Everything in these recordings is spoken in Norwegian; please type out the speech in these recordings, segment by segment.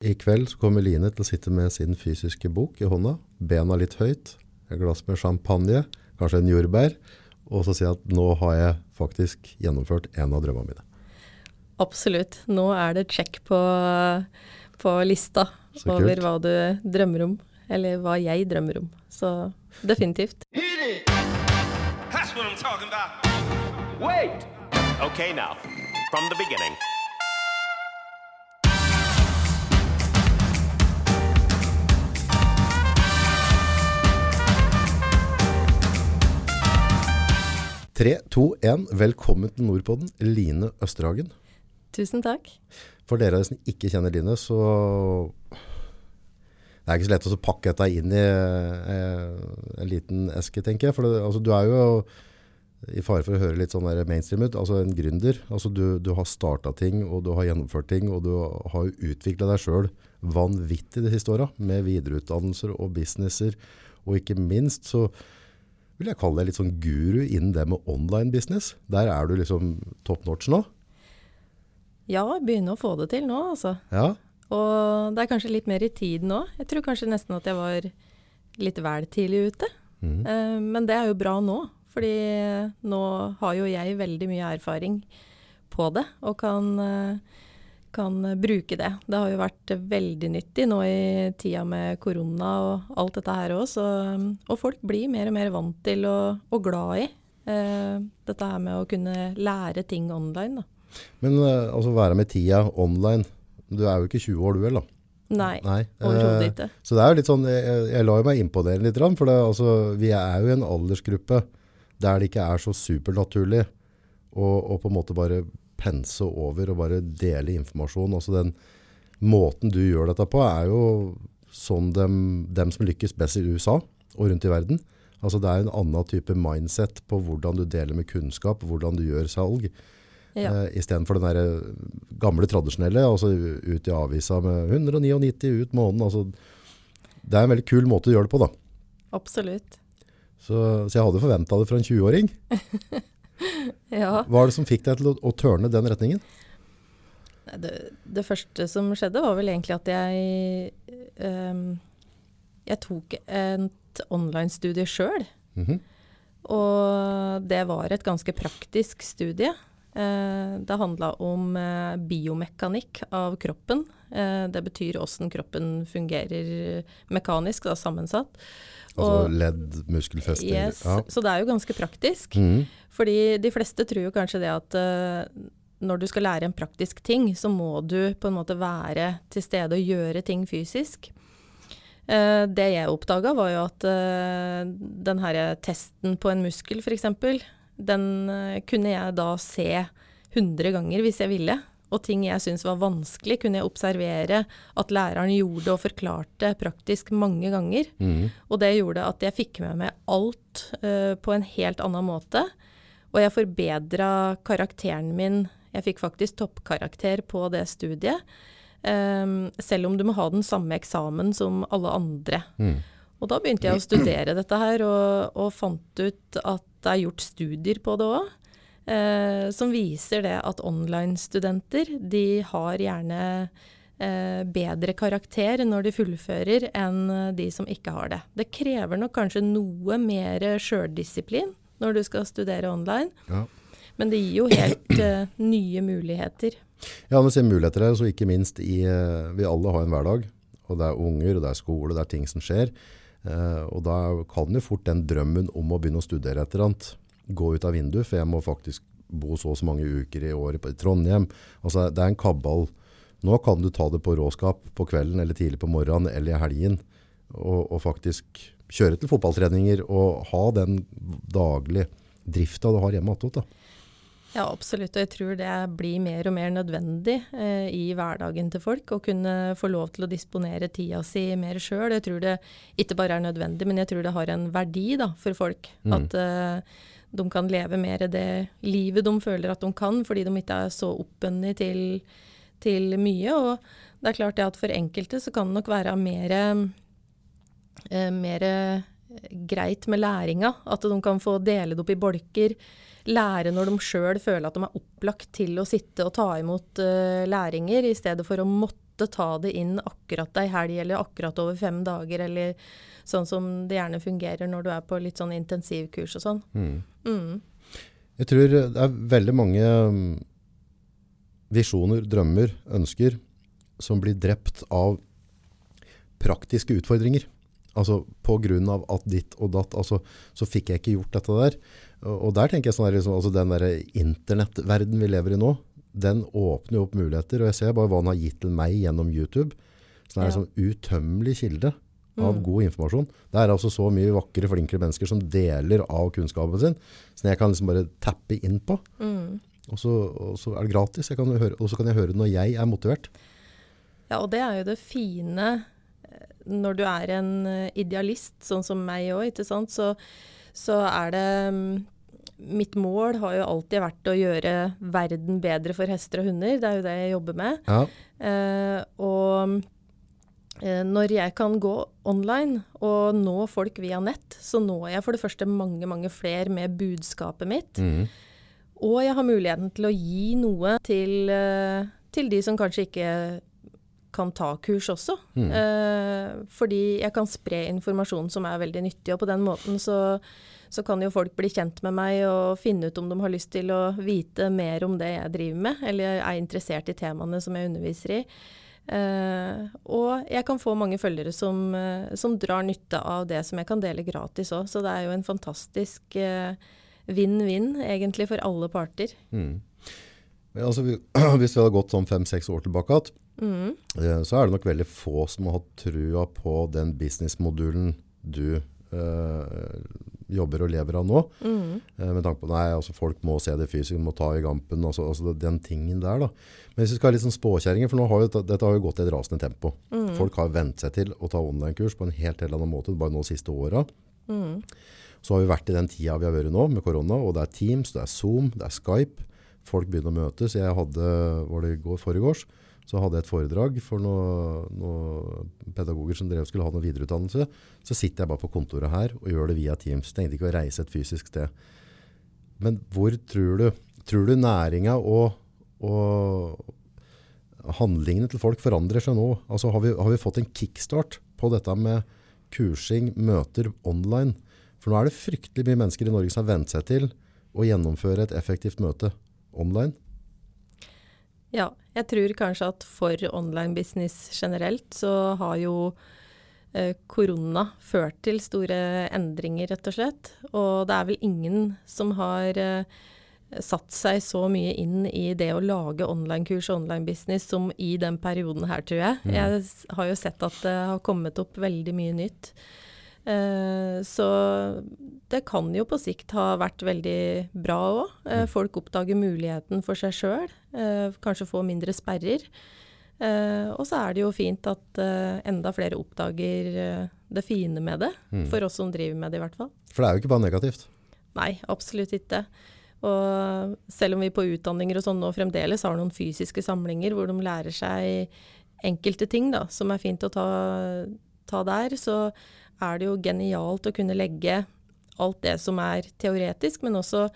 I kveld så kommer Line til å sitte med sin fysiske bok i hånda, bena litt høyt, et glass med champagne, kanskje en jordbær, og så jeg at nå har jeg faktisk gjennomført en av drømmene mine. Absolutt. Nå er det check på, på lista over hva du drømmer om. Eller hva jeg drømmer om. Så definitivt. That's what I'm talking about. Wait! Okay, now, from the beginning. Tre, to, én. Velkommen til Nordpodden, Line Østerhagen. Tusen takk. For dere som ikke kjenner Line, så Det er ikke så lett å pakke dette inn i eh, en liten eske, tenker jeg. For det, altså, du er jo i fare for å høre litt sånn der mainstream ut, altså en gründer. Altså, du, du har starta ting, og du har gjennomført ting, og du har jo utvikla deg sjøl vanvittig de siste åra, med videreutdannelser og businesser. Og ikke minst så vil jeg kalle deg litt sånn guru innen det med online business. Der er du liksom top notch nå. Ja, begynner å få det til nå, altså. Ja, Og det er kanskje litt mer i tid nå. Jeg tror kanskje nesten at jeg var litt vel tidlig ute. Mm. Men det er jo bra nå, fordi nå har jo jeg veldig mye erfaring på det, og kan, eh, kan bruke det. Det har jo vært veldig nyttig nå i tida med korona og alt dette her òg, og folk blir mer og mer vant til og, og glad i eh, dette her med å kunne lære ting online. da. Men eh, altså være med tida online, du er jo ikke 20 år du heller, da? Nei, Nei. overhodet eh, ikke. Så det er jo litt sånn, jeg, jeg lar meg imponere litt, for det, altså, vi er jo i en aldersgruppe der det ikke er så supernaturlig å, å på en måte bare pense over og bare dele informasjon. Altså den måten du gjør dette på er jo sånn dem, dem som lykkes best i USA og rundt i verden. Altså det er en annen type mindset på hvordan du deler med kunnskap, hvordan du gjør salg. Ja. Uh, I stedet for den der gamle tradisjonelle, altså ut i avisa med 199 ut måneden. Altså, det er en veldig kul måte å gjøre det på da. Absolutt. Så, så jeg hadde forventet det fra en 20-åring. Ja. Hva er det som fikk deg til å, å tørne den retningen? Det, det første som skjedde, var vel egentlig at jeg um, Jeg tok et online-studie sjøl. Mhm. Og det var et ganske praktisk studie. Eh, det handla om eh, biomekanikk av kroppen. Eh, det betyr åssen kroppen fungerer mekanisk, da, sammensatt. Altså Og- ledd, muskelfester. Yes, Ja. Så det er jo ganske praktisk. Mm. Fordi de fleste tror jo kanskje det at eh, når du skal lære en praktisk ting, så må du på en måte være til stede og gjøre ting fysisk. Eh, det jeg oppdaga, var jo at den her testen på en muskel, f.eks., den eh, kunne jeg da se 100 ganger hvis jeg ville. Og ting jeg syntes var vanskelig, kunne jeg observere at læreren gjorde og forklarte praktisk mange ganger. Mm. Og det gjorde at jeg fikk med meg alt uh, på en helt annen måte. Og jeg forbedra karakteren min. Jeg fikk faktisk toppkarakter på det studiet. Um, selv om du må ha den samme eksamen som alle andre. Mm. Og da begynte jeg å studere dette her, og, og fant ut at det er gjort studier på det òg. Eh, som viser det at online-studenter, de har gjerne eh, bedre karakter når de fullfører enn eh, de som ikke har det. Det krever nok kanskje noe mer sjøldisiplin når du skal studere online, Ja. men det gir jo helt eh, nye muligheter. Ja, men se muligheter her, så ikke minst i, eh, vi alle har en hverdag, og det er unger, og det er skole, det er ting som skjer. Eh, og da kan jo fort den drømmen om å begynne å studere et eller annet gå ut av vinduet, for jeg må faktisk bo så og så mange uker i året i Trondheim. Altså, det er en kabbal. Nå kan du ta det på råskap på kvelden, eller tidlig på morgenen, eller i helgen, og, og faktisk kjøre til fotballtreninger, og ha den daglige drifta du har hjemme attåt. Ja, absolutt. Og jeg tror det blir mer og mer nødvendig eh, i hverdagen til folk. Å kunne få lov til å disponere tida si mer sjøl. Jeg tror det ikke bare er nødvendig, men jeg tror det har en verdi da, for folk. Mm. At eh, de kan leve mer det livet de føler at de kan, fordi de ikke er så oppbundet til, til mye. Og det er klart det at for enkelte så kan det nok være mer, eh, mer greit med læringa. At de kan få dele det opp i bolker. Lære når de sjøl føler at de er opplagt til å sitte og ta imot eh, læringer, i stedet for å måtte måtte ta det inn akkurat ei helg eller akkurat over fem dager, eller sånn som det gjerne fungerer når du er på litt sånn intensivkurs og sånn. Mm. Jeg tror det er veldig mange mm, visjoner, drømmer, ønsker som blir drept av praktiske utfordringer. Altså av at ditt og datt, altså, så fikk jeg ikke gjort dette der. Og, og der tenker jeg sånn, der, liksom, altså den der internettverden vi lever i nå, den åpner jo opp muligheter. Og jeg ser bare hva den har gitt til meg gjennom YouTube. Så det er en Ja. sånn utømmelig kilde av god informasjon. Det er altså så mye vakre, flinkere mennesker som deler av kunnskapen sin, som jeg kan liksom bare tappe inn på. Og, så, og så er det gratis, jeg kan høre, og så kan jeg høre det når jeg er motivert. Ja, og det er jo det fine eh, når du er en eh, idealist, sånn som meg òg, så, så er det mm, Mitt mål har jo alltid vært å gjøre verden bedre for hester og hunder. Det er jo det jeg jobber med. Ja, Eh, og eh, når jeg kan gå online og nå folk via nett, så når jeg for det første mange, mange flere med budskapet mitt. Mm. Og jeg har muligheten til å gi noe til, eh, til de som kanskje ikke kan ta kurs også. Eh, fordi jeg kan spre informasjon som er veldig nyttig, og på den måten så, så kan jo folk bli kjent med meg og finne ut om de har lyst til å vite mer om det jeg driver med, eller er interessert i temaene som jeg underviser i. Uh, og jeg kan få mange følgere som, uh, som drar nytte av det som jeg kan dele gratis òg. Så det er jo en fantastisk eh, vinn-vinn egentlig for alle parter. Men altså, vi, hvis vi hadde gått sånn fem-seks år tilbake igjen, Mm. så er det nok veldig få som har hatt trua på den businessmodulen du jobber og lever av nå. Mm. Eh, med tanke på nei, altså folk må se det fysisk, må ta i gampen, altså, altså den tingen der. da. Men hvis vi skal ha litt sånn spåkjerringer, for nå har jo, dette- har jo gått i et rasende tempo. Folk har vent seg til å ta online-kurs på en helt, helt annen måte bare nå de siste åra. Så har vi vært i den tida vi har vært nå med korona, og det er Teams, det er Zoom, det er Skype. Folk begynner å møtes. Jeg hadde, var det i går, foregårs, så hadde jeg et foredrag for noen noe pedagoger som drev skulle ha noe videreutdannelse. Så sitter jeg bare på kontoret her og gjør det via Teams. Tenkte ikke å reise et fysisk sted. Men hvor tror du, tror du næringa og, og handlingene til folk forandrer seg nå? Altså har vi, har vi fått en kickstart på dette med kursing, møter online? For nå er det fryktelig mye mennesker i Norge som har vent seg til å gjennomføre et effektivt møte online. Ja, jeg tror kanskje at for online business generelt så har jo eh, korona ført til store endringer, rett og slett. Og det er vel ingen som har eh, satt seg så mye inn i det å lage online-kurs og online-business som i den perioden her, tror jeg. Jeg har jo sett at det har kommet opp veldig mye nytt. Eh, så det kan jo på sikt ha vært veldig bra òg. Eh, folk oppdager muligheten for seg sjøl. Eh, kanskje få mindre sperrer. Og så er det jo fint at enda flere oppdager det fine med det. For oss som driver med det, i hvert fall. For det er jo ikke bare negativt. Nei, absolutt ikke. Og selv om vi på utdanninger og sånn nå fremdeles har noen fysiske samlinger hvor de lærer seg enkelte ting da, som er fint å ta, ta der, så er det jo genialt å kunne legge alt det som er teoretisk, men også,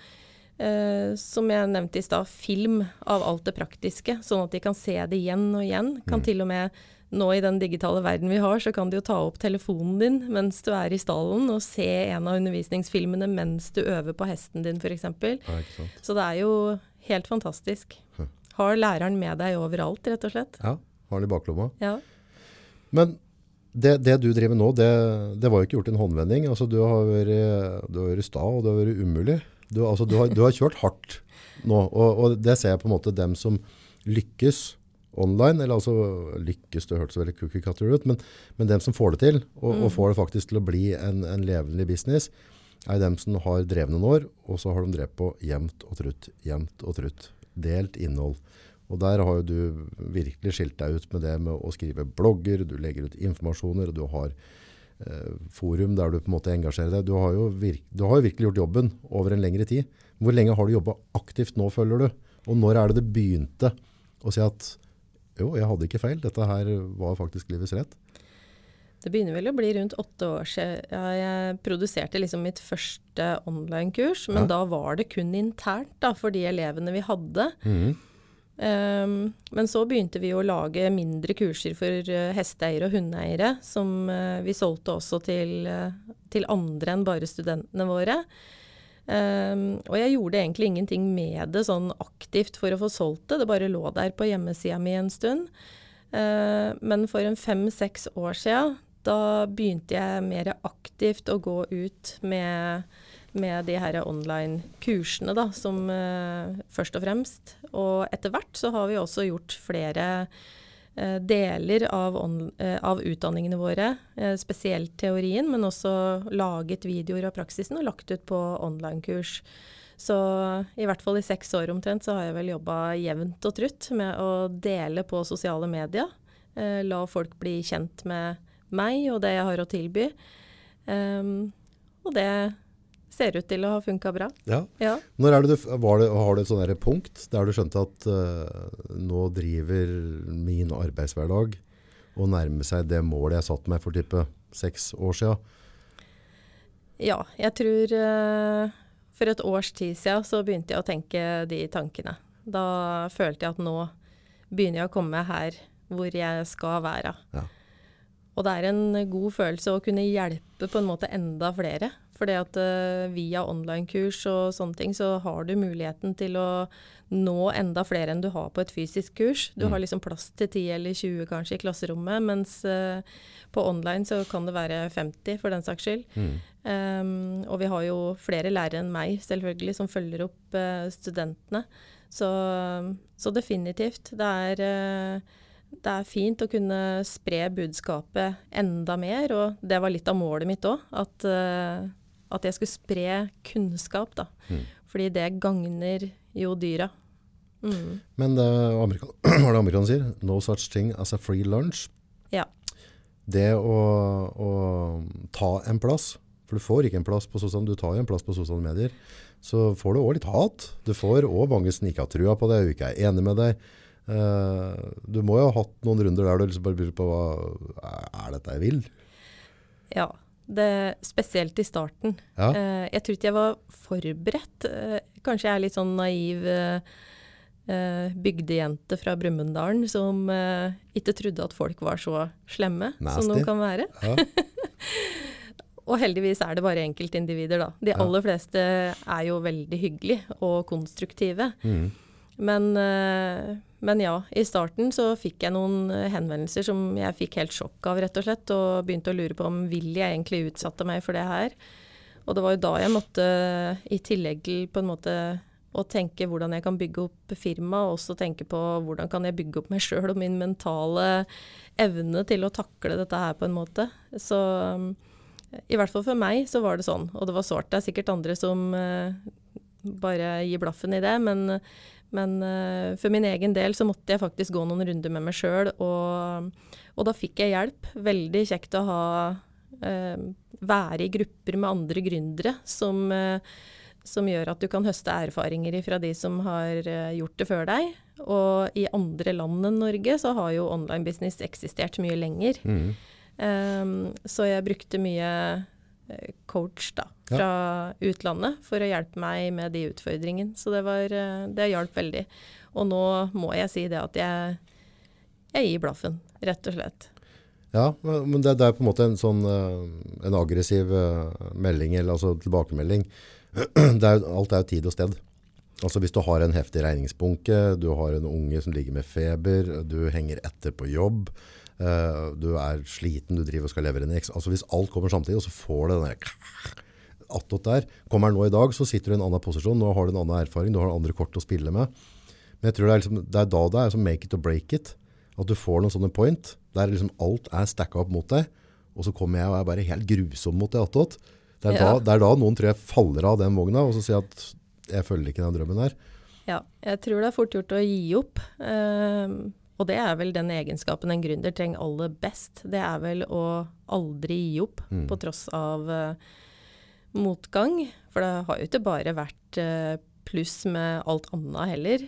eh, som jeg nevnte i stad, film av alt det praktiske, sånn at de kan se det igjen og igjen. Kan til og med nå i den digitale verden vi har, så kan de jo ta opp telefonen din mens du er i stallen og se en av undervisningsfilmene mens du øver på hesten din f.eks. Ja. Så det er jo helt fantastisk. Har læreren med deg overalt, rett og slett. Ja, har den i baklomma. Ja. Men det, det du driver nå, det, det var jo ikke gjort i en håndvending. Altså, du har vært, du har vært sta, og du har vært umulig. Du, altså, du, har, du har kjørt hardt nå, og, og det ser jeg på en måte dem som lykkes online, eller altså lykkes, det hørtes veldig cookie cutter ut, men, men dem som får det til, og, og får det faktisk til å bli en, en levelig business, er dem som har drevet noen år, og så har de drevet på jevnt og trutt, jevnt og trutt. Delt innhold. Og der har jo du virkelig skilt deg ut med det med å skrive blogger, du legger ut informasjoner, og du har eh, forum der du på en måte engasjerer deg. Du har, jo virk, du har jo virkelig gjort jobben over en lengre tid. Hvor lenge har du jobba aktivt nå, føler du? Og når er det det begynte å si at jo, jeg hadde ikke feil, dette her var faktisk livets rett? Det begynner vel å bli rundt åtte år siden. Jeg produserte liksom mitt første online-kurs, men Ja. da var det kun internt da, for de elevene vi hadde. Um, men så begynte vi å lage mindre kurser for uh, hesteeiere og hundeeiere, som uh, vi solgte også til, uh, til, andre enn bare studentene våre. Um, og jeg gjorde egentlig ingenting med det sånn aktivt for å få solgt det, det bare lå der på hjemmesida mi en stund. men for en fem-seks år sia, da begynte jeg mer aktivt å gå ut med med de her online-kursene, da, som uh, først og fremst. Og etter hvert så har vi også gjort flere uh, deler av, on, uh, av, utdanningene våre, spesielt teorien, men også laget videoer av praksisen og lagt ut på online-kurs. Så i hvert fall i seks år omtrent så har jeg vel jobba jevnt og trutt med å dele på sosiale medier. la folk bli kjent med meg og det jeg har å tilby. Um, og det ser ut til å ha funka bra. Ja. ja. Når du, det, har du et sånt punkt der du skjønte at uh, nå driver min arbeidshverdag og nærmer seg det målet jeg satte meg for type seks år siden? Ja, jeg tror uh, for et års tid siden så begynte jeg å tenke de tankene. Da følte jeg at nå begynner jeg å komme her hvor jeg skal være. Ja. Og det er en god følelse å kunne hjelpe på en måte enda flere. Fordi at uh, via online-kurs og sånne ting, så har du muligheten til å nå enda flere enn du har på et fysisk kurs. Du mm. har liksom plass til 10 eller 20 kanskje i klasserommet, mens uh, på online så kan det være 50 for den saks skyld. Mm. Um, og vi har jo flere lærere enn meg selvfølgelig som følger opp uh, studentene. Så, så, definitivt. Det er det er fint å kunne spre budskapet enda mer, og det var litt av målet mitt òg. At, uh, at jeg skulle spre kunnskap, da. Mm. Fordi det gagner jo dyra. Mm. Men det, Amerika, hva er det amerikanerne sier? No such thing as a free lunch. Ja. Det å, å, ta en plass, for du får ikke en plass på sosiale, du tar jo en plass på sosiale medier, så får du òg litt hat. Du får òg mange som ikke har trua på deg og ikke er enig med deg. Uh, du må jo ha hatt noen runder der du liksom bare lurer på hva er dette jeg vil? Ja, det, spesielt i starten. Ja. Uh, jeg tror ikke jeg var forberedt. Uh, kanskje jeg er litt sånn naiv bygdejente fra Brumunddalen som ikke trodde at folk var så slemme Nasty. som de kan være. Ja. Og heldigvis er det bare enkeltindivider, da. De aller fleste er jo veldig hyggelige og konstruktive. Mm. Men men ja, i starten så fikk jeg noen eh, henvendelser som jeg fikk helt sjokk av, rett og slett. Og begynte å lure på om vil jeg egentlig utsatte meg for det her. Og det var jo da jeg måtte, i tillegg til på en måte å tenke hvordan jeg kan bygge opp firma, og også tenke på hvordan kan jeg bygge opp meg sjøl og min mentale evne til å takle dette her på en måte. Så i hvert fall for meg så var det sånn. Og det var sårt. Det er sikkert andre som bare gir blaffen i det, men men uh, for min egen del så måtte jeg faktisk gå noen runder med meg sjøl, og, og, da fikk jeg hjelp. Veldig kjekt å ha uh, være i grupper med andre gründere som, uh, som, gjør at du kan høste erfaringer fra de som har gjort det før deg. Og i andre land enn Norge så har jo online business eksistert mye lenger. Mm. Um, så jeg brukte mye coach da, fra ja. utlandet for å hjelpe meg med de utfordringene. Så det, var, eh, det hjalp veldig. Og nå må jeg si det at jeg, jeg gir blaffen, rett og slett. Ja, men det, det er på en måte en sånn eh, en aggressiv melding, eller altså tilbakemelding. Det er, alt er jo tid og sted. Altså Hvis du har en heftig regningsbunke, du har en unge som ligger med feber, du henger etter på jobb, du er sliten, du driver og skal levere en X. Altså Hvis alt kommer samtidig, og så får du den der attåt der. Kommer den nå i dag, så sitter du i en annen posisjon. Nå har du en annen erfaring, du har andre kort å spille med. Men jeg tror det er, liksom, det er da det er som make it or break it. At du får noen sånne point der liksom alt er stacka opp mot deg. Og så kommer jeg og er bare helt grusom mot deg attåt. Det, ja. det, er da noen tror jeg faller av den vogna og så sier at jeg følger ikke den drømmen her. Ja, jeg tror det er fort gjort å gi opp. Uh, og det er vel den egenskapen en gründer trenger aller best. Det er vel å aldri gi opp, mm. på tross av uh, motgang. For det har jo ikke bare vært uh, pluss med alt annet heller.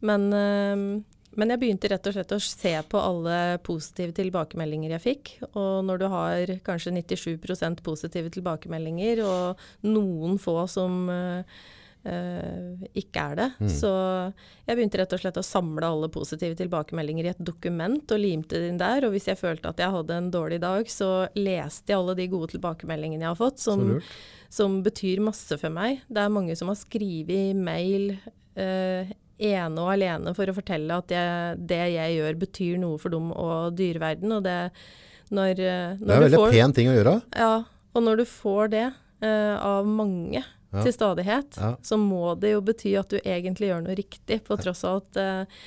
Men, uh, men, jeg begynte rett og slett å se på alle positive tilbakemeldinger jeg fikk. Og når du har kanskje 97% positive tilbakemeldinger, og noen få som eh, ikke er det. Mm. Så jeg begynte rett og slett å samle alle positive tilbakemeldinger i et dokument og limte det inn der. Og hvis jeg følte at jeg hadde en dårlig dag, så leste jeg alle de gode tilbakemeldingene jeg har fått, som, som betyr masse for meg. Det er mange som har skrevet mail eh, ene og alene for å fortelle at jeg, det jeg gjør betyr noe for dem og dyreverden. Og det når, eh, når Det er en veldig får- pen ting å gjøre. ja, og når du får det eh, av mange Ja. til stadighet, Ja. så må det jo bety at du egentlig gjør noe riktig, på tross av at eh,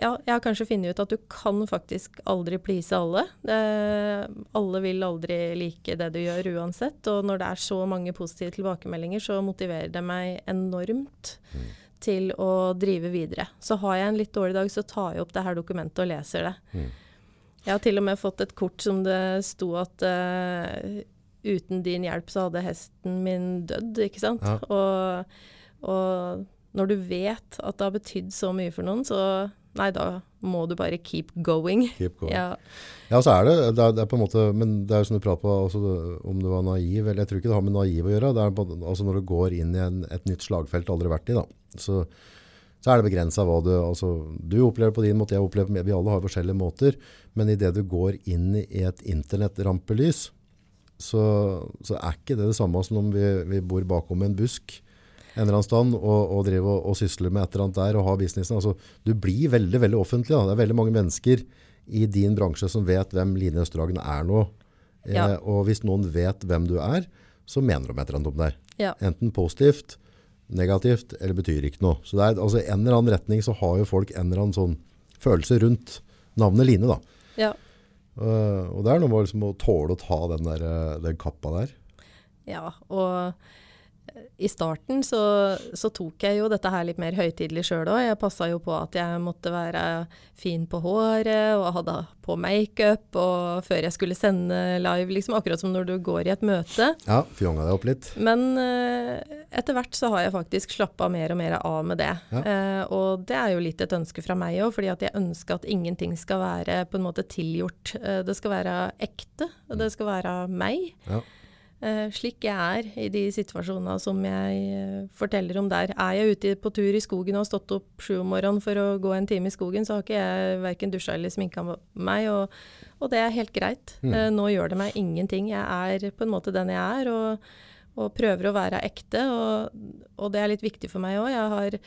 ja, jeg har kanskje funnet ut at du kan faktisk aldri please alle. Det, alle vil aldri like det du gjør uansett, og når det er så mange positive tilbakemeldinger, så motiverer det meg enormt til å drive videre. Så har jeg en litt dårlig dag, så tar jeg opp det her dokumentet og leser det. Mm. Jeg har til og med fått et kort som det sto at eh, uten din hjelp så hadde hesten min dødd, ikke sant. Ja. Og, og når du vet at det har betydd så mye for noen, så nei, da må du bare keep going. Keep going. Ja, Ja, så er det, det er, det er på en måte, men det er jo som du prater på, om du var naiv, eller jeg tror ikke det har med naiv å gjøre, det er på, altså når du går inn i en, et nytt slagfelt aldri vært i da, så, så er det begrenset hva du, altså, du opplever på din måte, jeg opplever, vi alle har forskjellige måter, men i det du går inn i et internetrampelys, så, så er ikke det det samme som om vi, vi bor bakom en busk en eller annen stand og, og driver og, og sysler med et eller annet der og har businessen. Altså, du blir veldig, veldig offentlig. Da. Det er veldig mange mennesker i din bransje som vet hvem Line Østerhagen er nå. Ja. Eh, og hvis noen vet hvem du er, så mener de et eller annet om deg. ja, Enten positivt, negativt, eller betyr ikke noe. Så det er altså en eller annen retning så har jo folk en eller annen sånn følelse rundt navnet Line da. ja. Eh, og det er noe med liksom å tåle å ta den, der, eh, den kappa der. Ja, og i starten så, så tok jeg jo dette her litt mer høytidelig sjøl òg. Jeg passa jo på at jeg måtte være fin på håret og hadde på makeup og før jeg skulle sende live, liksom. Akkurat som når du går i et møte. Ja, fjonga deg opp litt. Men eh, etter hvert så har jeg faktisk slappa mer og mer av med det. Ja. Eh, og det er jo litt et ønske fra meg òg, fordi at jeg ønsker at ingenting skal være på en måte tilgjort. Eh, det skal være ekte, og det skal være meg. Ja. Eh, slik jeg er i de situasjonene som jeg eh, forteller om der. Er jeg ute på tur i skogen og har stått opp sju om morgenen for å gå en time i skogen, så har ikke jeg verken dusja eller sminka meg, og, og det er helt greit. Mm. Eh, nå gjør det meg ingenting. Jeg er på en måte den jeg er, og, og prøver å være ekte, og, og det er litt viktig for meg òg. Jeg har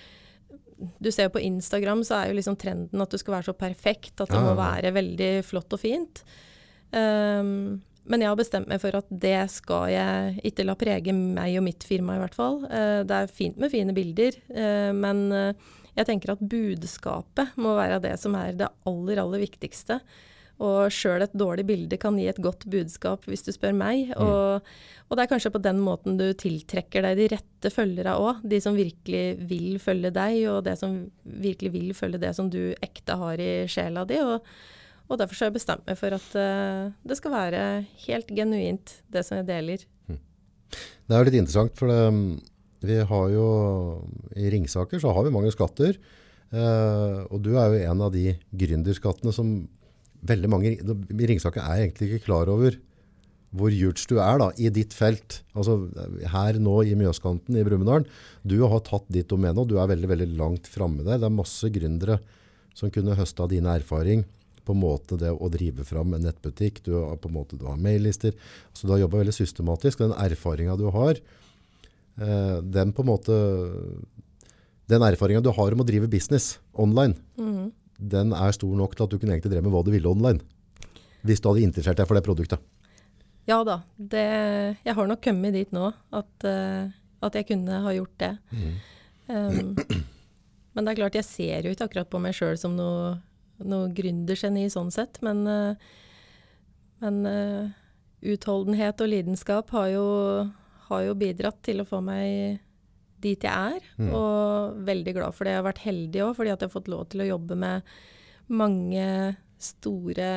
du ser jo på Instagram, så er jo liksom trenden at du skal være så perfekt, at det Ja, må være veldig flott og fint. Um, men jeg har bestemt meg for at det skal jeg ikke la prege meg og mitt firma, i hvert fall. Eh, det er fint med fine bilder, eh, men eh, jeg tenker at budskapet må være det som er det aller, aller viktigste. Og sjøl et dårlig bilde kan gi et godt budskap, hvis du spør meg. Og, og det er kanskje på den måten du tiltrekker deg de rette følgere òg. De som virkelig vil følge deg, og det som virkelig vil følge det som du ekte har i sjela di. Og, og derfor har jeg bestemt meg for at uh, det skal være helt genuint, det som jeg deler. Det er jo litt interessant, for det, vi har jo, i Ringsaker så har vi mange skatter, Uh, og du er jo en av de gründerskattene som veldig mange, i Ringsaker er egentlig ikke klar over hvor yurts du er da, i ditt felt. Altså her nå i Mjøskanten i Brumunddal, du har tatt ditt domene, og du er veldig, veldig langt fremme der. Det er masse gründere som kunne høste av dine erfaring på en måte det å drive fram en nettbutikk. Du har på en måte du har maillister. Så du har jobbet veldig systematisk. Den erfaringen du har, eh, den på en måte, den erfaringen du har om å drive business online, den er stor nok til at du kunne egentlig drevet med hva du ville online. Hvis du hadde interessert deg for det produktet. Ja da, det, jeg har nok kommet dit nå at, eh, at jeg kunne ha gjort det. Um, men det er klart, jeg ser jo ikke akkurat på meg sjøl som noe, noe gründergeni sånn sett, men, eh, men eh, utholdenhet og lidenskap har jo, har jo bidratt til å få meg dit jeg er, og veldig glad for det. Jeg har vært heldig òg, fordi at jeg har fått lov til å jobbe med mange store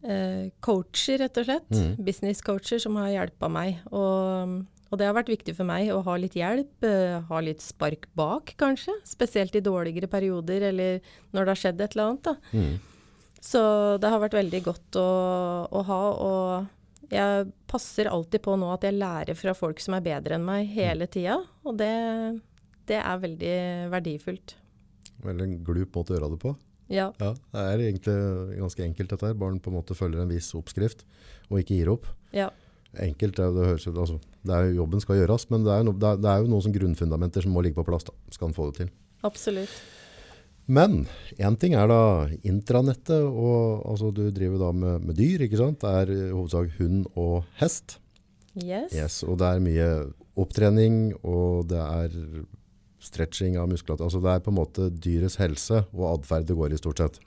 eh, coacher, rett og slett. Business-coacher som har hjelpa meg. Og, og det har vært viktig for meg å ha litt hjelp, eh, ha litt spark bak, kanskje. Spesielt i dårligere perioder, eller når det har skjedd et eller annet. Da. Så det har vært veldig godt å, å ha. Og jeg passer alltid på nå at jeg lærer fra folk som er bedre enn meg hele tida. Og det, det er veldig verdifullt. Veldig en glup måte å gjøre det på. Ja, Ja, det er egentlig ganske enkelt dette her. Barn på en måte følger en viss oppskrift og ikke gir opp. ja, Enkelt, det, høres ut, altså, er jo jobben skal gjøres, men det er, no, det er, det jo noen grunnfundamenter som må ligge på plass da, skal en få det til. absolutt. Men en ting er da intranettet, og altså, du driver da med, med dyr, ikke sant? Det er i hovedsak hund og hest. Yes. Yes, og det er mye opptrening, og det er stretching av muskulatur. Altså det er på en måte dyrets helse og atferd det går i stort sett.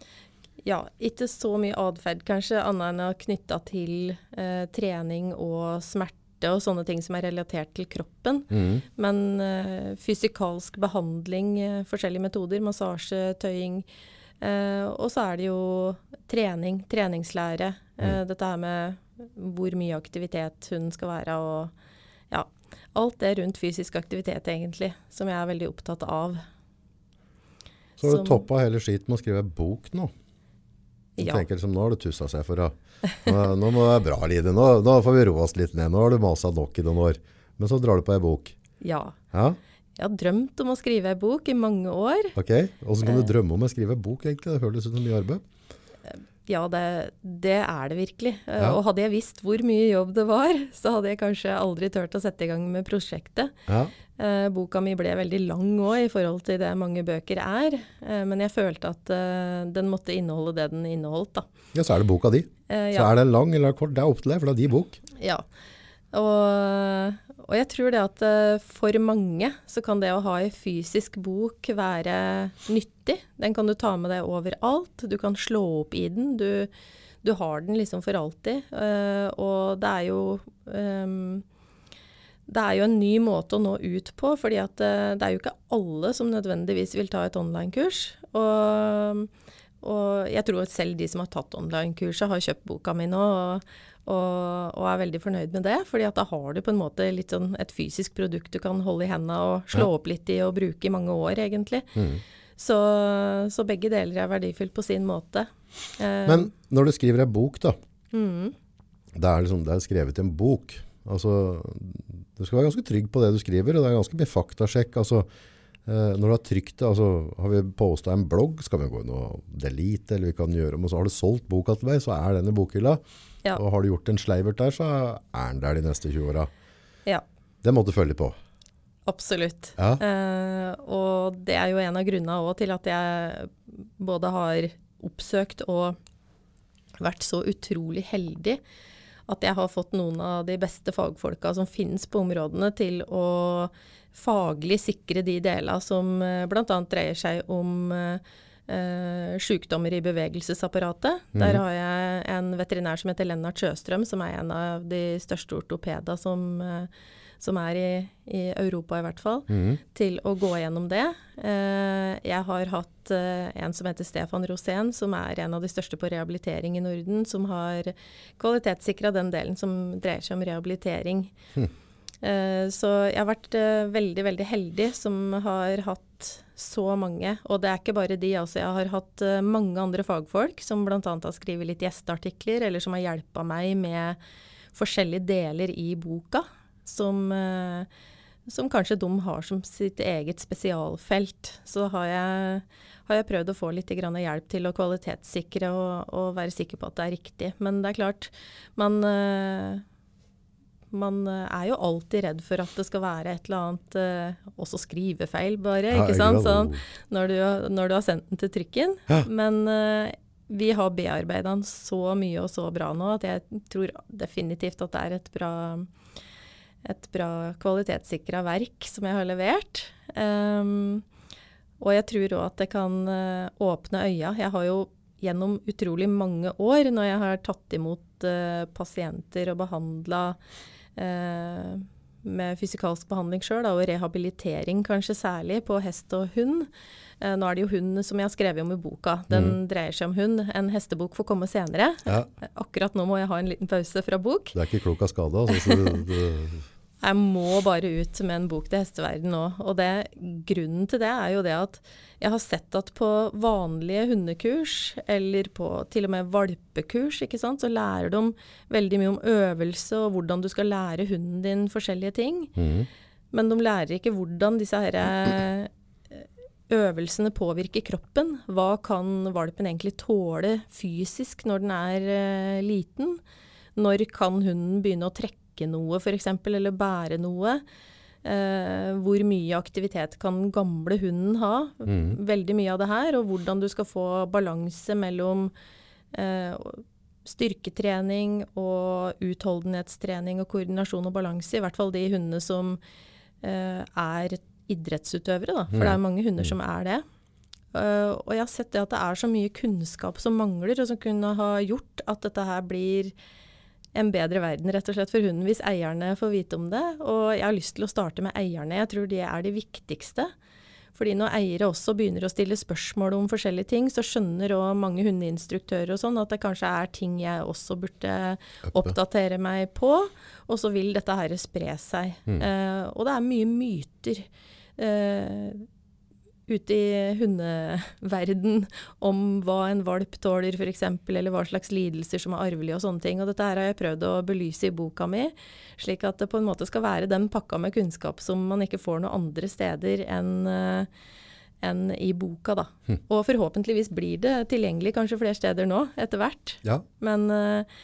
Ja, ikke så mye atferd kanskje, annet enn å knytta til eh, trening og smerte og sånne ting som er relatert til kroppen. Men uh, fysikalsk behandling, uh, forskjellige metoder, massasje, tøying. Uh, og så er det jo trening, treningslære. Mm. Dette her med hvor mye aktivitet hun skal være og ja, alt det rundt fysisk aktivitet egentlig, som jeg er veldig opptatt av. Så har du toppa hele skiten med å skrive bok nå. Ja. tenker liksom, nå har du tussa seg for å nå, nå må det være bra, Lide. Nå, nå får vi roe oss litt ned. Nå har du masa nok i noen år. Men så drar du på ei bok. ja. Ja, Jeg har drømt om å skrive ei bok i mange år. ok. Åssen kan du Eh. drømme om å skrive ei bok, egentlig? Det høres ut som mye arbeid. Ja, det, det er det virkelig. Eh, Ja. Og hadde jeg visst hvor mye jobb det var, så hadde jeg kanskje aldri turt å sette i gang med prosjektet. Ja. Eh, boka mi ble veldig lang òg i forhold til det mange bøker er, eh, men jeg følte at eh, den måtte inneholde det den inneholdt, da. ja, så er det boka di. Eh, Så er den lang eller kort, det er opp til deg, for det er din bok. Ja. Og, og jeg tror det at eh, for mange så kan det å ha ei fysisk bok være nyttig. Den kan du ta med deg overalt. Du kan slå opp i den. Du, du har den liksom for alltid. Eh, og det er jo ehm, det er jo en ny måte å nå ut på, fordi at eh, det er jo ikke alle som nødvendigvis vil ta et online-kurs. Og, og jeg tror at selv de som har tatt online-kurset, har kjøpt boka mi nå. Og, og, og er veldig fornøyd med det, fordi at da har du på en måte litt sånn et fysisk produkt du kan holde i hendene og slå opp litt i og bruke i mange år, egentlig. Så, så begge deler er verdifullt på sin måte. Eh, Men når du skriver ei bok, da. Det, er liksom, det er skrevet i en bok. Altså, du skal være ganske trygg på det du skriver, og det er ganske mye faktasjekk. Altså, når du har trykt det, altså, har vi posta en blogg, skal vi gå inn og delete, eller vi kan gjøre om, og så har du solgt boka til meg, så er den i bokhylla. Ja. Og har du gjort en sleivert der, så er den der de neste 20 åra. ja. Det må du følge på. Absolutt. Ja. Eh, og det er jo en av grunnene til at jeg både har oppsøkt og vært så utrolig heldig at jeg har fått noen av de beste fagfolka som finnes på områdene, til å faglig sikre de delene som eh, bl.a. dreier seg om eh, eh, sykdommer i bevegelsesapparatet. Der har jeg en veterinær som heter Lennart Sjøstrøm, som er en av de største ortopeda som, eh, som er i, i Europa, i hvert fall, til å gå gjennom det. Eh, jeg har hatt eh, en som heter Stefan Rosén, som er en av de største på rehabilitering i Norden, som har kvalitetssikra den delen som dreier seg om rehabilitering. Eh, Så jeg har vært eh, veldig, veldig heldig som har hatt så mange. Og det er ikke bare de, altså. Jeg har hatt eh, mange andre fagfolk som bl.a. har skrevet litt gjesteartikler, eller som har hjelpa meg med forskjellige deler i boka. Som, eh, som kanskje de har som sitt eget spesialfelt. Så har jeg, har jeg prøvd å få litt hjelp til å kvalitetssikre og, og være sikker på at det er riktig. Men det er klart, man eh, man eh, er jo alltid redd for at det skal være et eller annet eh, Også skrivefeil, bare. Ikke sant? sant? Sånn, når, du, når du har sendt den til trykken. Men eh, vi har bearbeida den så mye og så bra nå at jeg tror definitivt at det er et bra, et bra kvalitetssikra verk som jeg har levert. Um, og jeg tror òg at det kan åpne øya. Jeg har jo gjennom utrolig mange år, når jeg har tatt imot uh, pasienter og behandla eh, med fysikalsk behandling sjøl, og rehabilitering kanskje særlig, på hest og hund. Eh, nå er det jo hund som jeg har skrevet om i boka. Den dreier seg om hund. En hestebok får komme senere. Ja. Akkurat nå må jeg ha en liten pause fra bok. Du er ikke klok av skade. Altså, så du, du, Jeg må bare ut med en bok til hesteverden nå. Og det, grunnen til det er jo det at jeg har sett at på vanlige hundekurs, eller på til og med valpekurs, ikke sant, så lærer de veldig mye om øvelse og hvordan du skal lære hunden din forskjellige ting. Men de lærer ikke hvordan disse her eh, øvelsene påvirker kroppen. Hva kan valpen egentlig tåle fysisk når den er eh, liten? Når kan hunden begynne å trekke noe, f.eks., eller bære noe? Uh, hvor mye aktivitet kan den gamle hunden ha? Veldig mye av det her. Og hvordan du skal få balanse mellom uh, styrketrening og utholdenhetstrening og koordinasjon og balanse. I hvert fall de hundene som uh, er idrettsutøvere, da. For det er mange hunder som er det. Og jeg har sett det at det er så mye kunnskap som mangler, og som kunne ha gjort at dette her blir en bedre verden rett og slett for hunden hvis eierne får vite om det. Og jeg har lyst til å starte med eierne. Jeg tror det er det viktigste. Fordi når eiere også begynner å stille spørsmål om forskjellige ting, så skjønner òg mange hundeinstruktører og sånn at det kanskje er ting jeg også burde oppdatere meg på. Og så vil dette her spre seg. Eh, og det er mye myter eh, ute i hundeverden om hva en valp tåler f.eks., eller hva slags lidelser som er arvelige og sånne ting. Og dette her har jeg prøvd å belyse i boka mi, slik at det på en måte skal være den pakka med kunnskap som man ikke får noen andre steder enn eh, enn i boka, da. Og forhåpentligvis blir det tilgjengelig kanskje flere steder nå, etter hvert. Ja. Men, eh,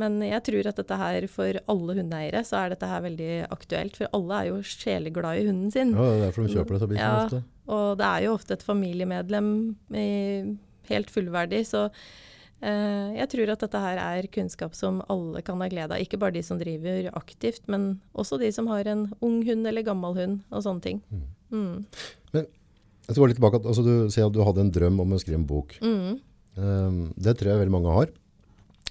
men jeg tror at dette her for alle hundeeiere, så er dette her veldig aktuelt. For alle er jo sjeleglade i hunden sin. ja, det er derfor de kjøper disse bikkjene Ja, ofte. Og det er jo ofte et familiemedlem i, helt fullverdig, så eh, jeg tror at dette her er kunnskap som alle kan ha glede av. Ikke bare de som driver aktivt, men også de som har en ung hund eller gammel hund og sånne ting. Mm. Jeg skal gå litt tilbake, altså du sier at du hadde en drøm om å skrive en bok. Mm. Um, det tror jeg veldig mange har.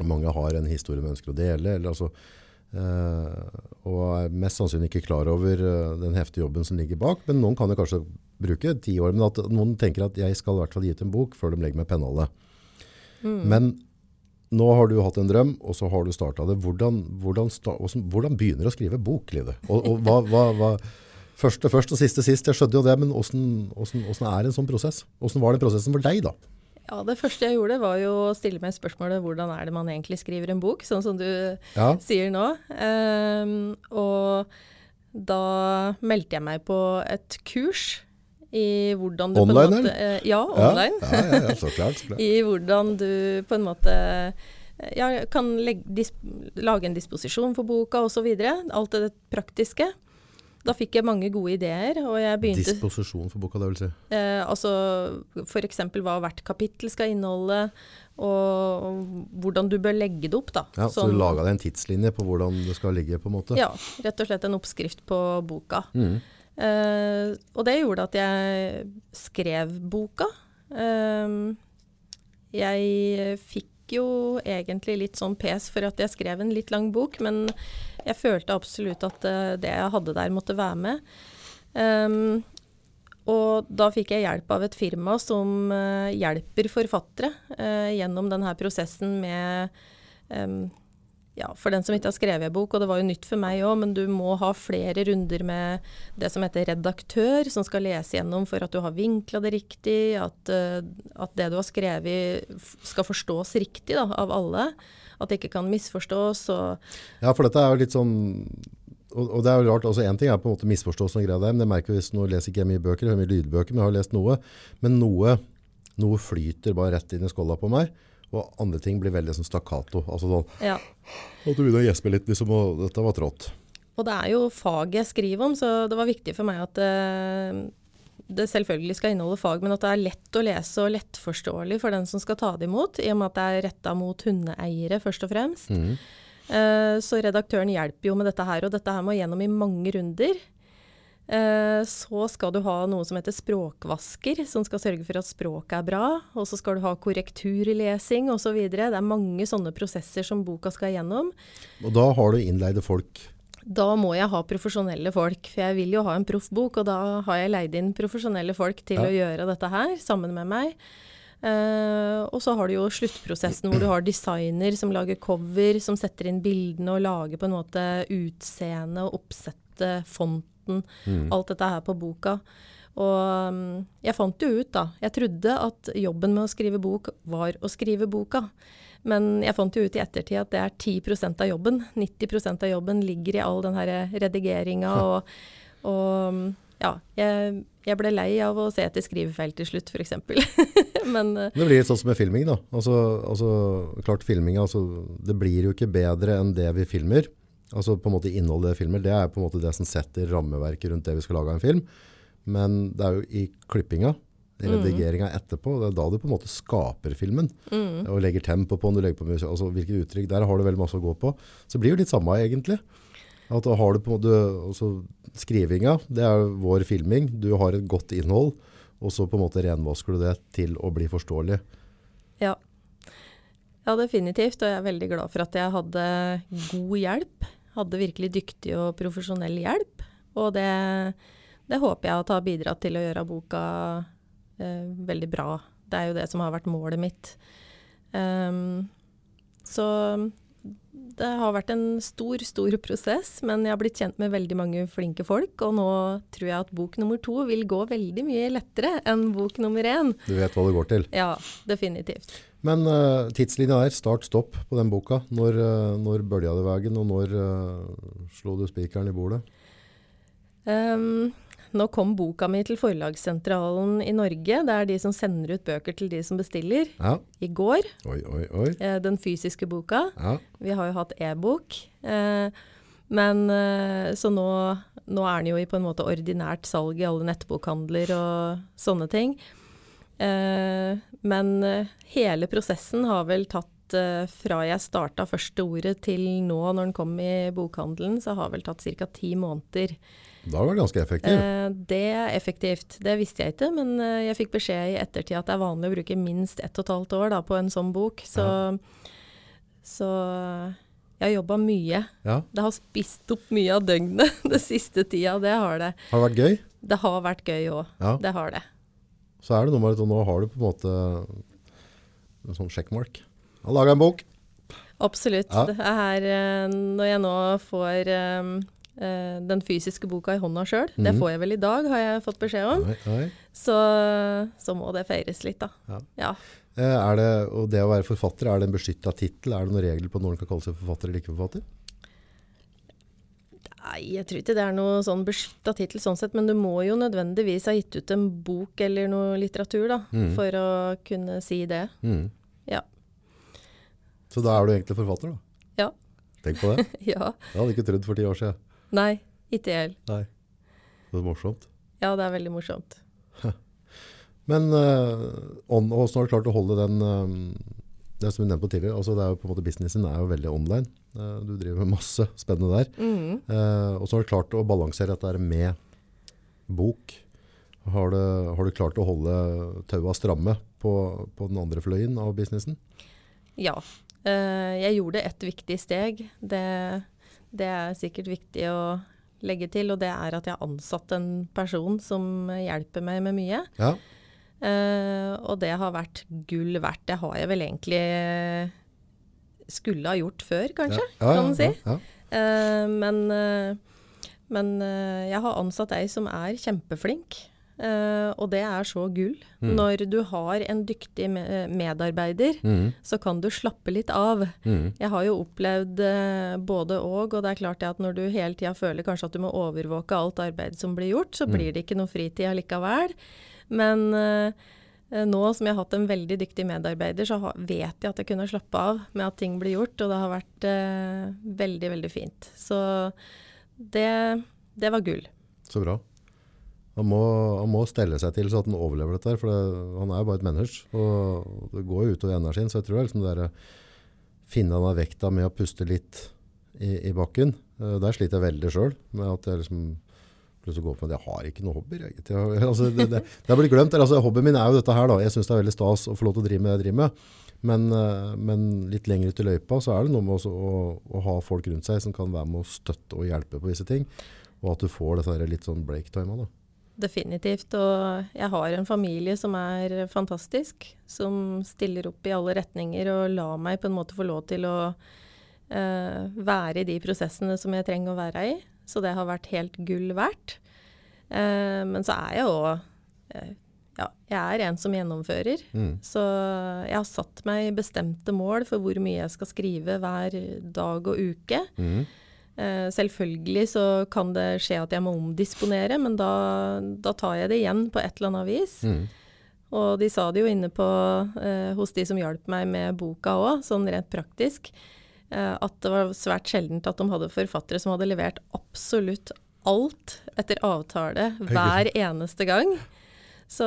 Mange har en historie de ønsker å dele, eller altså, uh, og er mest sannsynlig ikke klar over uh, den heftige jobben som ligger bak. Men noen kan jo kanskje bruke ti år, men at noen tenker at jeg skal i hvert fall gi ut en bok før de legger meg pennholdet. Mm. Men nå har du hatt en drøm, og så har du starta det. Hvordan, hvordan, sta- hvordan, begynner du å skrive bok, Live? Og, og hva, hva, hva, første først og siste sist, jeg skjønte jo det, men hvordan er en sånn prosess? Hvordan var den prosessen for deg da? Ja, det første jeg gjorde var jo å stille meg spørsmålet hvordan er det man egentlig skriver en bok, sånn som du Ja. sier nå. Um, og da meldte jeg meg på et kurs i hvordan du Online, på en måte, eller? eh, Ja, online. Ja, ja, ja, så klart. Så klart. I hvordan du på en måte ja, kan legge, lage en disposisjon for boka osv. Alt det praktiske. Da fikk jeg mange gode ideer, og jeg begynte Disposisjon for boka, det vil si. Eh, altså f.eks. hva hvert kapittel skal inneholde, og, og hvordan du bør legge det opp. da. Ja, så Sånn- du laga deg en tidslinje på hvordan det skal ligge, på en måte? Ja, rett og slett en oppskrift på boka. Mhm. Eh, og det gjorde at jeg skrev boka. Uh, jeg fikk jo egentlig litt sånn pes for at jeg skrev en litt lang bok, men jeg følte absolutt at uh, det jeg hadde der, måtte være med. Um, og da fikk jeg hjelp av et firma som hjelper forfattere gjennom denne prosessen med em, ja, for den som ikke har skrevet bok, og det var jo nytt for meg òg, men du må ha flere runder med det som heter redaktør, som skal lese gjennom for at du har vinkla det riktig, at, eh, at det du har skrevet skal forstås riktig da, av alle. At det ikke kan misforstås. Og, Ja, for dette er jo litt sånn og, og det er jo rart, altså En ting er på en måte misforstå sånne greier der, men jeg hvis nå leser ikke jeg mye bøker, jeg har mye lydbøker, men jeg har lest noe. Men noe, noe flyter bare rett inn i skåla på meg, og andre ting blir veldig sånn stakkato. Altså sånn, ja. at du begynner å gjespe litt, liksom, og dette var trått. og det er jo faget jeg skriver om, så det var viktig for meg at eh, det selvfølgelig skal inneholde fag, men at det er lett å lese og lettforståelig for den som skal ta det imot, i og med at det er retta mot hundeeiere først og fremst. Eh, Så redaktøren hjelper jo med dette her, og dette her må gjennom i mange runder. Eh, Så skal du ha noe som heter språkvasker, som skal sørge for at språket er bra. Og så skal du ha korrekturlesing osv. Det er mange sånne prosesser som boka skal gjennom. Og da har du innleide folk. Da må jeg ha profesjonelle folk, for jeg vil jo ha en proffbok, og da har jeg leid inn profesjonelle folk til Ja. å gjøre dette her, sammen med meg. Uh, og så har du jo sluttprosessen hvor du har designer som lager cover, som setter inn bildene og lager på en måte utseende og oppsette, mm. alt dette her på boka. Og mm, jeg fant jo ut, da. Jeg trodde at jobben med å skrive bok var å skrive boka. Men jeg fant jo ut i ettertid at det er 10% av jobben. 90% av jobben ligger i all den her redigeringa og, Og ja, jeg, jeg ble lei av å se etter skrivefeil til slutt, f.eks. Men eh, Det blir litt sånn som med filming da. Altså, altså klart filming, altså, det blir jo ikke bedre enn det vi filmer. Altså på en måte innholdet i filmer, det er på en måte det som setter rammeverket rundt det vi skal lage av en film. Men det er jo i klippinga, i redigeringa etterpå, det er da du på en måte skaper filmen. Og legger tempo på den, du legger på musikk, altså hvilket uttrykk, der har du veldig masse å gå på. Så det blir jo litt samme egentlig. At da har du på en måte, altså skrivinga, det er vår filming, du har et godt innhold, og så på en måte renvasker du det til å bli forståelig. ja. Ja, definitivt. Og jeg er veldig glad for at jeg hadde god hjelp. Hadde virkelig dyktig og profesjonell hjelp. Og det, det håper jeg at har bidratt til å gjøre boka eh, veldig bra. Det er jo det som har vært målet mitt. Um, så det har vært en stor, stor prosess, men jeg har blitt kjent med veldig mange flinke folk. Og nå tror jeg at bok nummer to vil gå veldig mye lettere enn bok nummer én. Du vet hva det går til. Ja, definitivt. Men uh, tidslinja er start-stopp på den boka. Når, uh, når bølja det veien, og når uh, slo du spikeren i bordet? Um, nå kom boka mi til Forlagssentralen i Norge. Det er de som sender ut bøker til de som bestiller. Ja. I går, Oi, oi, oi. Uh, den fysiske boka. Ja. Vi har jo hatt e-bok. Uh, men så nå, nå er den jo i på en måte ordinært salg i alle nettbokhandler og sånne ting. Eh, men eh, hele prosessen har vel tatt eh, fra jeg starta første ordet til nå når den kom i bokhandelen, så har vel tatt ca. ti måneder. Da var det ganske effektiv. Eh, det er effektivt. Det visste jeg ikke, men jeg fikk beskjed i ettertid at det er vanlig å bruke minst ett og et halvt år da, på en sånn bok. Så, så jeg har jobba mye. Ja. Det har spist opp mye av døgnet det siste tida. Det har det. Har det vært gøy? Det har vært gøy òg. Ja. Det har det. Så er det noe med at nå har du på en måte en sånn sjekkmark. Jeg har laga en bok. Absolutt. Ja. Det er, eh, når jeg nå får eh, den fysiske boka i hånda sjøl, det Mhm. får jeg vel i dag, har jeg fått beskjed om, Nei, nei. så, så må det feires litt, da. Ja. Ja. Er det, og det å være forfatter, er det en beskytta tittel? Er det noen regler på når en kan kalle seg forfatter eller ikke forfatter? Nei, jeg tror ikke det er noe sånn beskytta tittel sånn sett, men du må jo nødvendigvis ha gitt ut en bok eller noe litteratur, da, mm. for å kunne si det. Mm. Ja. Så da er du egentlig forfatter da? Ja. Tenk på det. ja. Jeg hadde ikke trodd for ti år siden. Nei, ikke jeg heller. Det er morsomt. Ja, det er veldig morsomt. Men uh, hvordan har du klart å holde den, eh, det som vi nevnte tidligere, altså det er jo på en måte businessen er jo veldig online. Eh, du driver med masse spennende der. Mm. Eh, og så har du klart å balansere dette med bok. Har du, har du klart å holde taua stramme på, på den andre fløyen av businessen? Ja. Eh, jeg gjorde et viktig steg. Det, det er sikkert viktig å legge til, og det er at jeg har ansatt en person som hjelper meg med mye. Ja. Eh, og det har vært gull verdt. Det har jeg vel egentlig skulle ha gjort før, kanskje, ja, ja, kan man si. Ja. Eh, men eh, men eh, jeg har ansatt ei som er kjempeflink. Uh, og det er så gull. Mm. Når du har en dyktig me medarbeider, mm. så kan du slappe litt av. Mm. Jeg har jo opplevd uh, både og, og det er klart at når du hele tida føler kanskje at du må overvåke alt arbeidet som blir gjort, så Mm. blir det ikke noe fritid allikevel. Men eh, eh, nå som jeg har hatt en veldig dyktig medarbeider, så vet jeg at jeg kunne slappe av med at ting blir gjort, og det har vært eh, veldig, veldig fint. Så det, det var gull. Så bra. Han må, han må stelle seg til så at han overlever dette, for det, han er jo bare et menneske. Og det går jo utover energien, så jeg tror liksom det der, finne denne vekta med å puste litt i, i bakken. Eh, Der sliter jeg veldig sjøl, med at jeg liksom plutselig går på at jeg har ikke noe hobbyer. Jeg, altså, det, det, det blitt glemt. Altså, hobbyen min er jo dette her. da. Jeg syns det er veldig stas å få lov til å drive med det jeg driver med. Men, eh, men litt lenger ut i løypa så er det noe med å, å ha folk rundt seg som kan være med å støtte og hjelpe på visse ting. Og at du får dette litt sånn break-time da. Definitivt. Og jeg har en familie som er fantastisk, som stiller opp i alle retninger og lar meg på en måte få lov til å uh, være i de prosessene som jeg trenger å være i. Så det har vært helt gull verdt. Eh, men så er jeg òg eh, Ja, jeg er en som gjennomfører. Mm. Så jeg har satt meg bestemte mål for hvor mye jeg skal skrive hver dag og uke. Mm. Eh, selvfølgelig så kan det skje at jeg må omdisponere, men da, da tar jeg det igjen på et eller annet vis. Mm. Og de sa det jo inne på, eh, hos de som hjalp meg med boka òg, sånn rent praktisk, at det var svært sjeldent at de hadde forfattere som hadde levert absolutt alt etter avtale hver eneste gang. Så,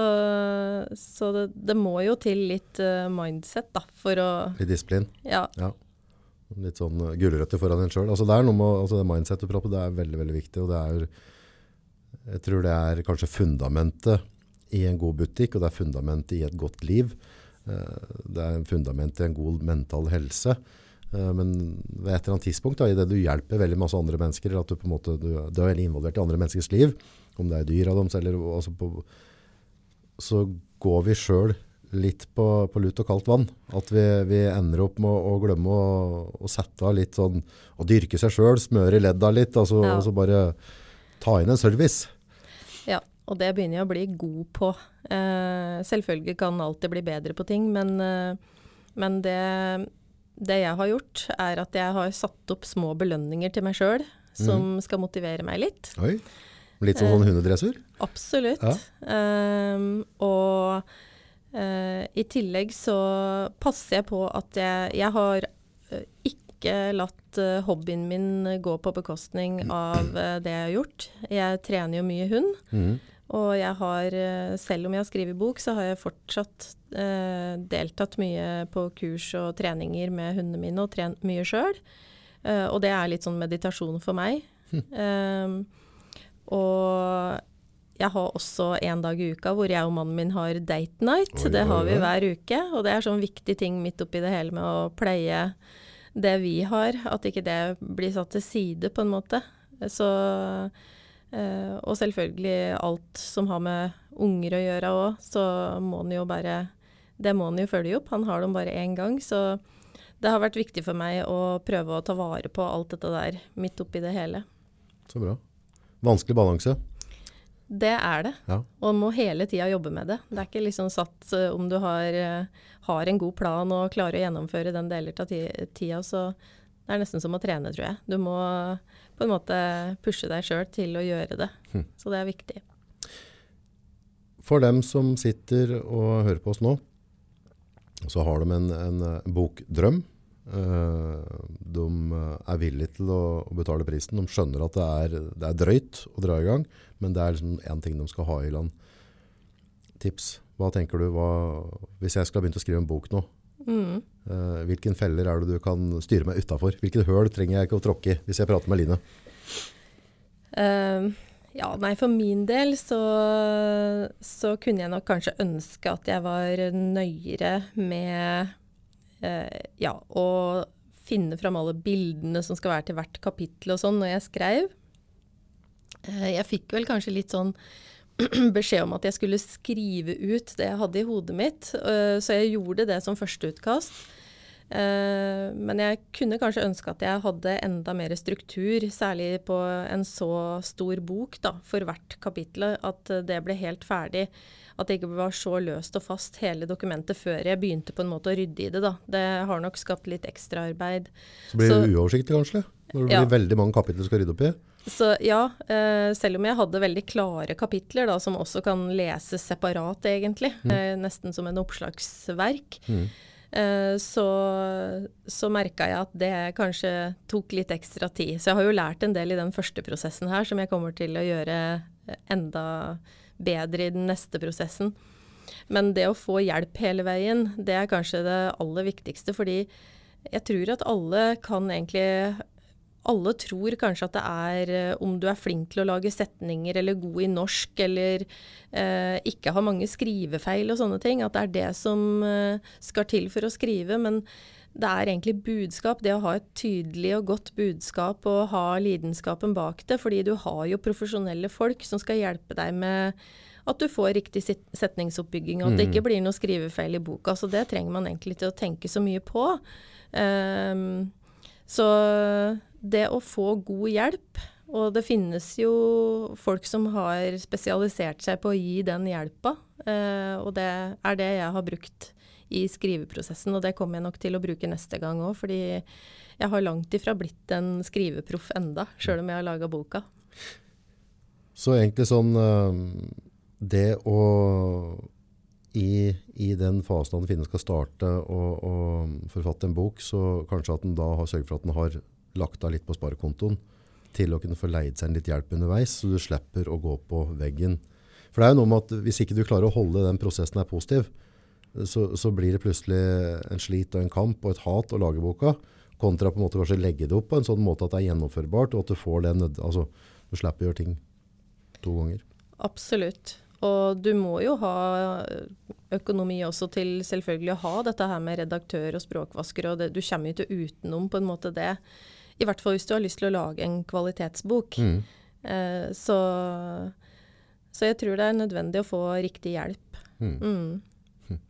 så det, det må jo til litt eh, mindset, da, for å Litt disiplin. Ja. Ja. Litt sånn uh, gulrøtter foran en sjøl. Altså det er noe med altså det mindset du prater det er veldig veldig viktig. og det er Jeg tror det er kanskje fundamentet i en god butikk, og det er fundamentet i et godt liv. Eh, Det er fundamentet i en god mental helse. Eh, Men ved et eller annet tidspunkt, da, i det du hjelper veldig masse andre mennesker, eller at du på en måte du, du er veldig involvert i andre menneskers liv, om det er dyra deres eller altså på, så går vi sjøl litt på, på lut og kaldt vann. At vi, vi ender opp med å, å glemme å, å sette av litt sånn Å dyrke seg sjøl, smøre ledda litt, altså, Ja. og så bare ta inn en service. Ja, og det begynner jeg å bli god på. Eh, selvfølgelig kan alltid bli bedre på ting, men, eh, men det, det jeg har gjort, er at jeg har satt opp små belønninger til meg sjøl som skal motivere meg litt. Oi. Litt som sånn hundedressur. Absolutt. Ja. Um, og uh, i tillegg så passer jeg på at jeg, jeg har eh, ikke latt uh, hobbyen min gå på bekostning av uh, det jeg har gjort. Jeg trener jo mye hund. Mhm. Og jeg har, eh, selv om jeg har skrevet bok, så har jeg fortsatt eh, deltatt mye på kurs og treninger med hundene mine, og trent mye sjøl. Eh, og det er litt sånn meditasjon for meg. Eh, og jeg har også en dag i uka hvor jeg og mannen min har date night. Oi, det har vi hver uke, og det er sånn viktig ting midt oppi det hele med å pleie det vi har. At ikke det blir satt til side, på en måte. Så og selvfølgelig alt som har med unger å gjøre òg, så må han jo bare Det må han jo følge opp. Han har dem bare én gang. Så det har vært viktig for meg å prøve å ta vare på alt dette der midt oppi det hele. Så bra. Vanskelig balanse. Det er det. Ja. Og må hele tida jobbe med det. Det er ikke liksom satt eh, om du har, eh, har en god plan og klarer å gjennomføre den deler av ti- tida, så det er nesten som å trene, tror jeg. Du må på en måte pushe deg sjøl til å gjøre det. Så det er viktig. For dem som sitter og hører på oss nå, så har de en, en eh, bokdrøm. Eh, De eh, er villige til å, å betale prisen. De skjønner at det er, det er drøyt å dra i gang, men det er liksom én ting de skal ha i land. Tips. Hva tenker du? Hva, hvis jeg skal begynne å skrive en bok nå, Mm. eh, hvilken feller er det du kan styre meg utafor? Hvilket høl trenger jeg ikke å tråkke i hvis jeg prater med Line? Uh, ja, nei, for min del så, så kunne jeg nok kanskje ønske at jeg var nøyere med uh, ja, å finne fram alle bildene som skal være til hvert kapittel og sånn når jeg skrev. Eh, jeg fikk vel kanskje litt sånn beskjed om at jeg skulle skrive ut det jeg hadde i hodet mitt, eh, så jeg gjorde det som førsteutkast. Eh, men jeg kunne kanskje ønske at jeg hadde enda mer struktur, særlig på en så stor bok da, for hvert kapittel, at det ble helt ferdig. At det ikke var så løst og fast hele dokumentet før jeg begynte på en måte å rydde i det. Da. Det har nok skapt litt ekstraarbeid. Så blir det uoversiktlig kanskje? Når det Ja. blir veldig mange kapitler du skal rydde opp i? Så ja, eh, selv om jeg hadde veldig klare kapitler da, som også kan leses separat egentlig, eh, nesten som en oppslagsverk, eh, så, så merka jeg at det kanskje tok litt ekstra tid. Så jeg har jo lært en del i den første prosessen her, som jeg kommer til å gjøre enda bedre i den neste prosessen. Men det å få hjelp hele veien, det er kanskje det aller viktigste, fordi jeg tror at alle kan egentlig alle tror kanskje at det er eh, om du er flink til å lage setninger eller god i norsk eller eh, ikke har mange skrivefeil og sånne ting, at det er det som eh, skal til for å skrive. Men det er egentlig budskap, det å ha et tydelig og godt budskap og ha lidenskapen bak det. Fordi du har jo profesjonelle folk som skal hjelpe deg med at du får riktig setningsoppbygging, og at det ikke blir noe skrivefeil i boka. Så det trenger man egentlig til å tenke så mye på. Um, så det å få god hjelp, og det finnes jo folk som har spesialisert seg på å gi den hjelpa, eh, og det er det jeg har brukt i skriveprosessen. Og det kommer jeg nok til å bruke neste gang òg, fordi jeg har langt ifra blitt en skriveproff enda, sjøl om jeg har laga boka. Så egentlig sånn eh, Det å i, i den fasen han finnes skal starte å, forfatte en bok, så kanskje at en da har sørget for at en har lagt av litt på sparekontoen til å kunne få leid seg litt hjelp underveis, så du slipper å gå på veggen. For det er jo noe med at hvis ikke du klarer å holde den prosessen er positiv, så, så blir det plutselig en slit og en kamp og et hat å lage boka, kontra på en måte kanskje legge det opp på en sånn måte at det er gjennomførbart, og at du får det nød... Altså, du slipper å gjøre ting to ganger. Absolutt. Og du må jo ha økonomi også til selvfølgelig å ha dette her med redaktør og språkvasker, og det, du kommer jo ikke utenom på en måte det. I hvert fall hvis du har lyst til å lage en kvalitetsbok. Mm. Eh, så, så jeg tror det er nødvendig å få riktig hjelp. Mm. Mm.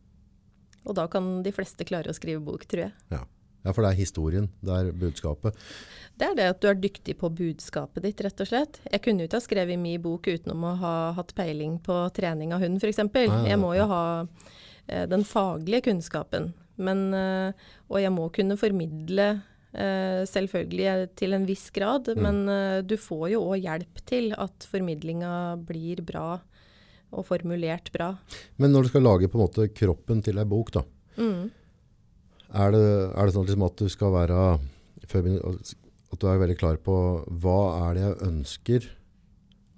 Og da kan de fleste klare å skrive bok, tror jeg. Ja. ja, for det er historien, det er budskapet. Det er det at du er dyktig på budskapet ditt, rett og slett. Jeg kunne jo ikke ha skrevet min bok utenom å ha hatt peiling på trening av hund, f.eks. Jeg må jo ha eh, den faglige kunnskapen. Men, eh, og jeg må kunne formidle selvfølgelig til en viss grad, Mm. men eh, du får jo òg hjelp til at formidlinga blir bra og formulert bra. Men når du skal lage på en måte kroppen til ei bok, da, Mm. er det, er det sånn liksom at du skal være At du er veldig klar på hva er det jeg ønsker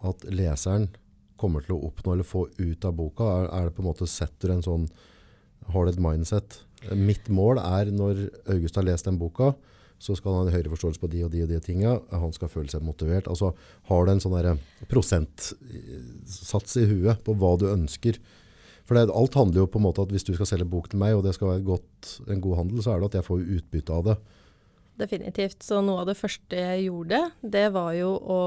at leseren kommer til å oppnå eller få ut av boka? Er, er det på en måte Setter en sånn Har du et mindset? Mitt mål er når August har lest den boka, så skal han ha en høyere forståelse på de og de og de tinga. Han skal føle seg motivert. Altså har du en sånn prosentsats i huet på hva du ønsker. For det, alt handler jo på en måte at hvis du skal selge bok til meg, og det skal være godt, en god handel, så er det at jeg får utbytte av det. Definitivt. Så noe av det første jeg gjorde, det var jo å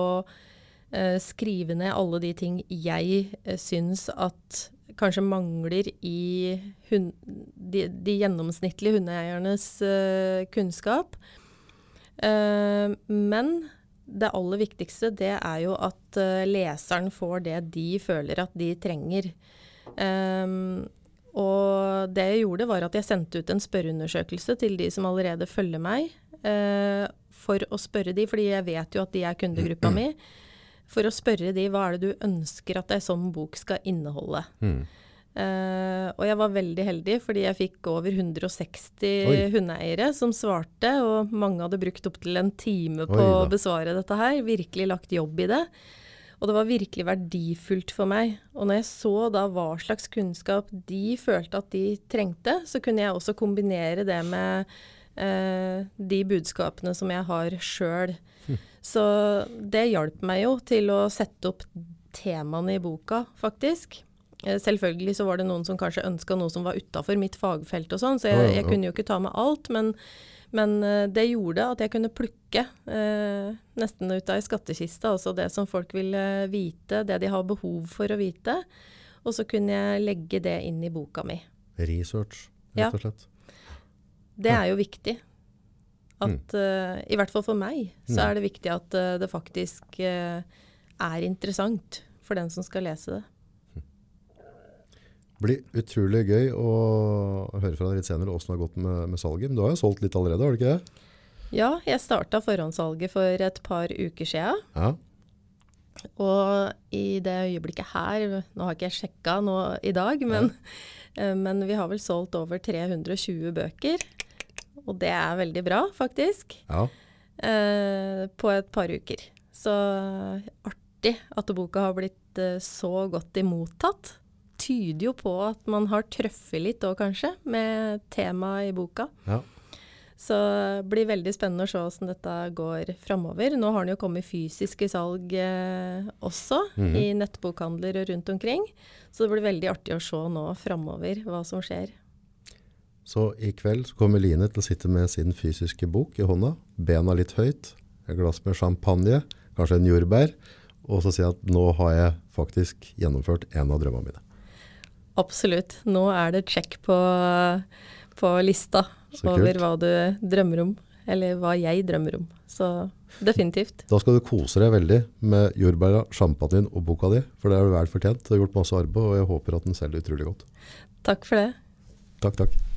eh, skrive ned alle de ting jeg eh, syns at kanskje mangler i hund, de, de gjennomsnittlige hundeeiernes eh, kunnskap. Eh, men det aller viktigste det er jo at eh, leseren får det de føler at de trenger. Um, og det jeg gjorde, var at jeg sendte ut en spørreundersøkelse til de som allerede følger meg, uh, for å spørre de, fordi jeg vet jo at de er kundegruppa mi, for å spørre de hva er det du ønsker at ei sånn bok skal inneholde. Eh, og jeg var veldig heldig, fordi jeg fikk over 160 Oi. hundeeiere som svarte, og mange hadde brukt opptil en time på å besvare dette her. Virkelig lagt jobb i det. Og det var virkelig verdifullt for meg. Og når jeg så da hva slags kunnskap de følte at de trengte, så kunne jeg også kombinere det med uh, de budskapene som jeg har sjøl. Så det hjalp meg jo til å sette opp temaene i boka, faktisk. Eh, Selvfølgelig så var det noen som kanskje ønska noe som var utafor mitt fagfelt og sånn, så Ja, ja, jeg, jeg kunne jo ikke ta med alt. Men, men eh, det gjorde at jeg kunne plukke eh, nesten ut av ei skattkiste, altså det som folk ville vite, det de har behov for å vite. Og så kunne jeg legge det inn i boka mi. Research, Ja. rett og slett. Det er jo viktig. At, eh, I hvert fall for meg, så Mm. er det viktig at uh, det faktisk uh, er interessant for den som skal lese det. Blir utrolig gøy å høre fra deg litt senere hvordan det har gått med, med salget. Men du har jo solgt litt allerede, har du ikke det? Ja, jeg starta forhåndssalget for et par uker sia. Ja. Og i det øyeblikket her, nå har ikke jeg sjekka nå i dag, men, ja. men vi har vel solgt over 320 bøker. Og det er veldig bra, faktisk. ja. eh, på et par uker. Så artig at boka har blitt eh, så godt imottatt. Tyder jo på at man har truffet litt òg, kanskje, med temaet i boka. ja. Så det blir veldig spennende å se hvordan dette går framover. Nå har den jo kommet fysisk i salg eh, også, Mhm. i nettbokhandler og rundt omkring. Så det blir veldig artig å se nå framover hva som skjer. Så i kveld så kommer Line til å sitte med sin fysiske bok i hånda, bena litt høyt, et glass med champagne, kanskje en jordbær, og så si at nå har jeg faktisk gjennomført en av drømmene mine. Absolutt. Nå er det check på, på lista over hva du drømmer om. Eller hva jeg drømmer om. Så definitivt. Da skal du kose deg veldig med jordbæra, sjampanjen og boka di, for det er vel fortjent. Du har gjort masse arbeid, og jeg håper at den selger utrolig godt. Takk for det. Takk, takk.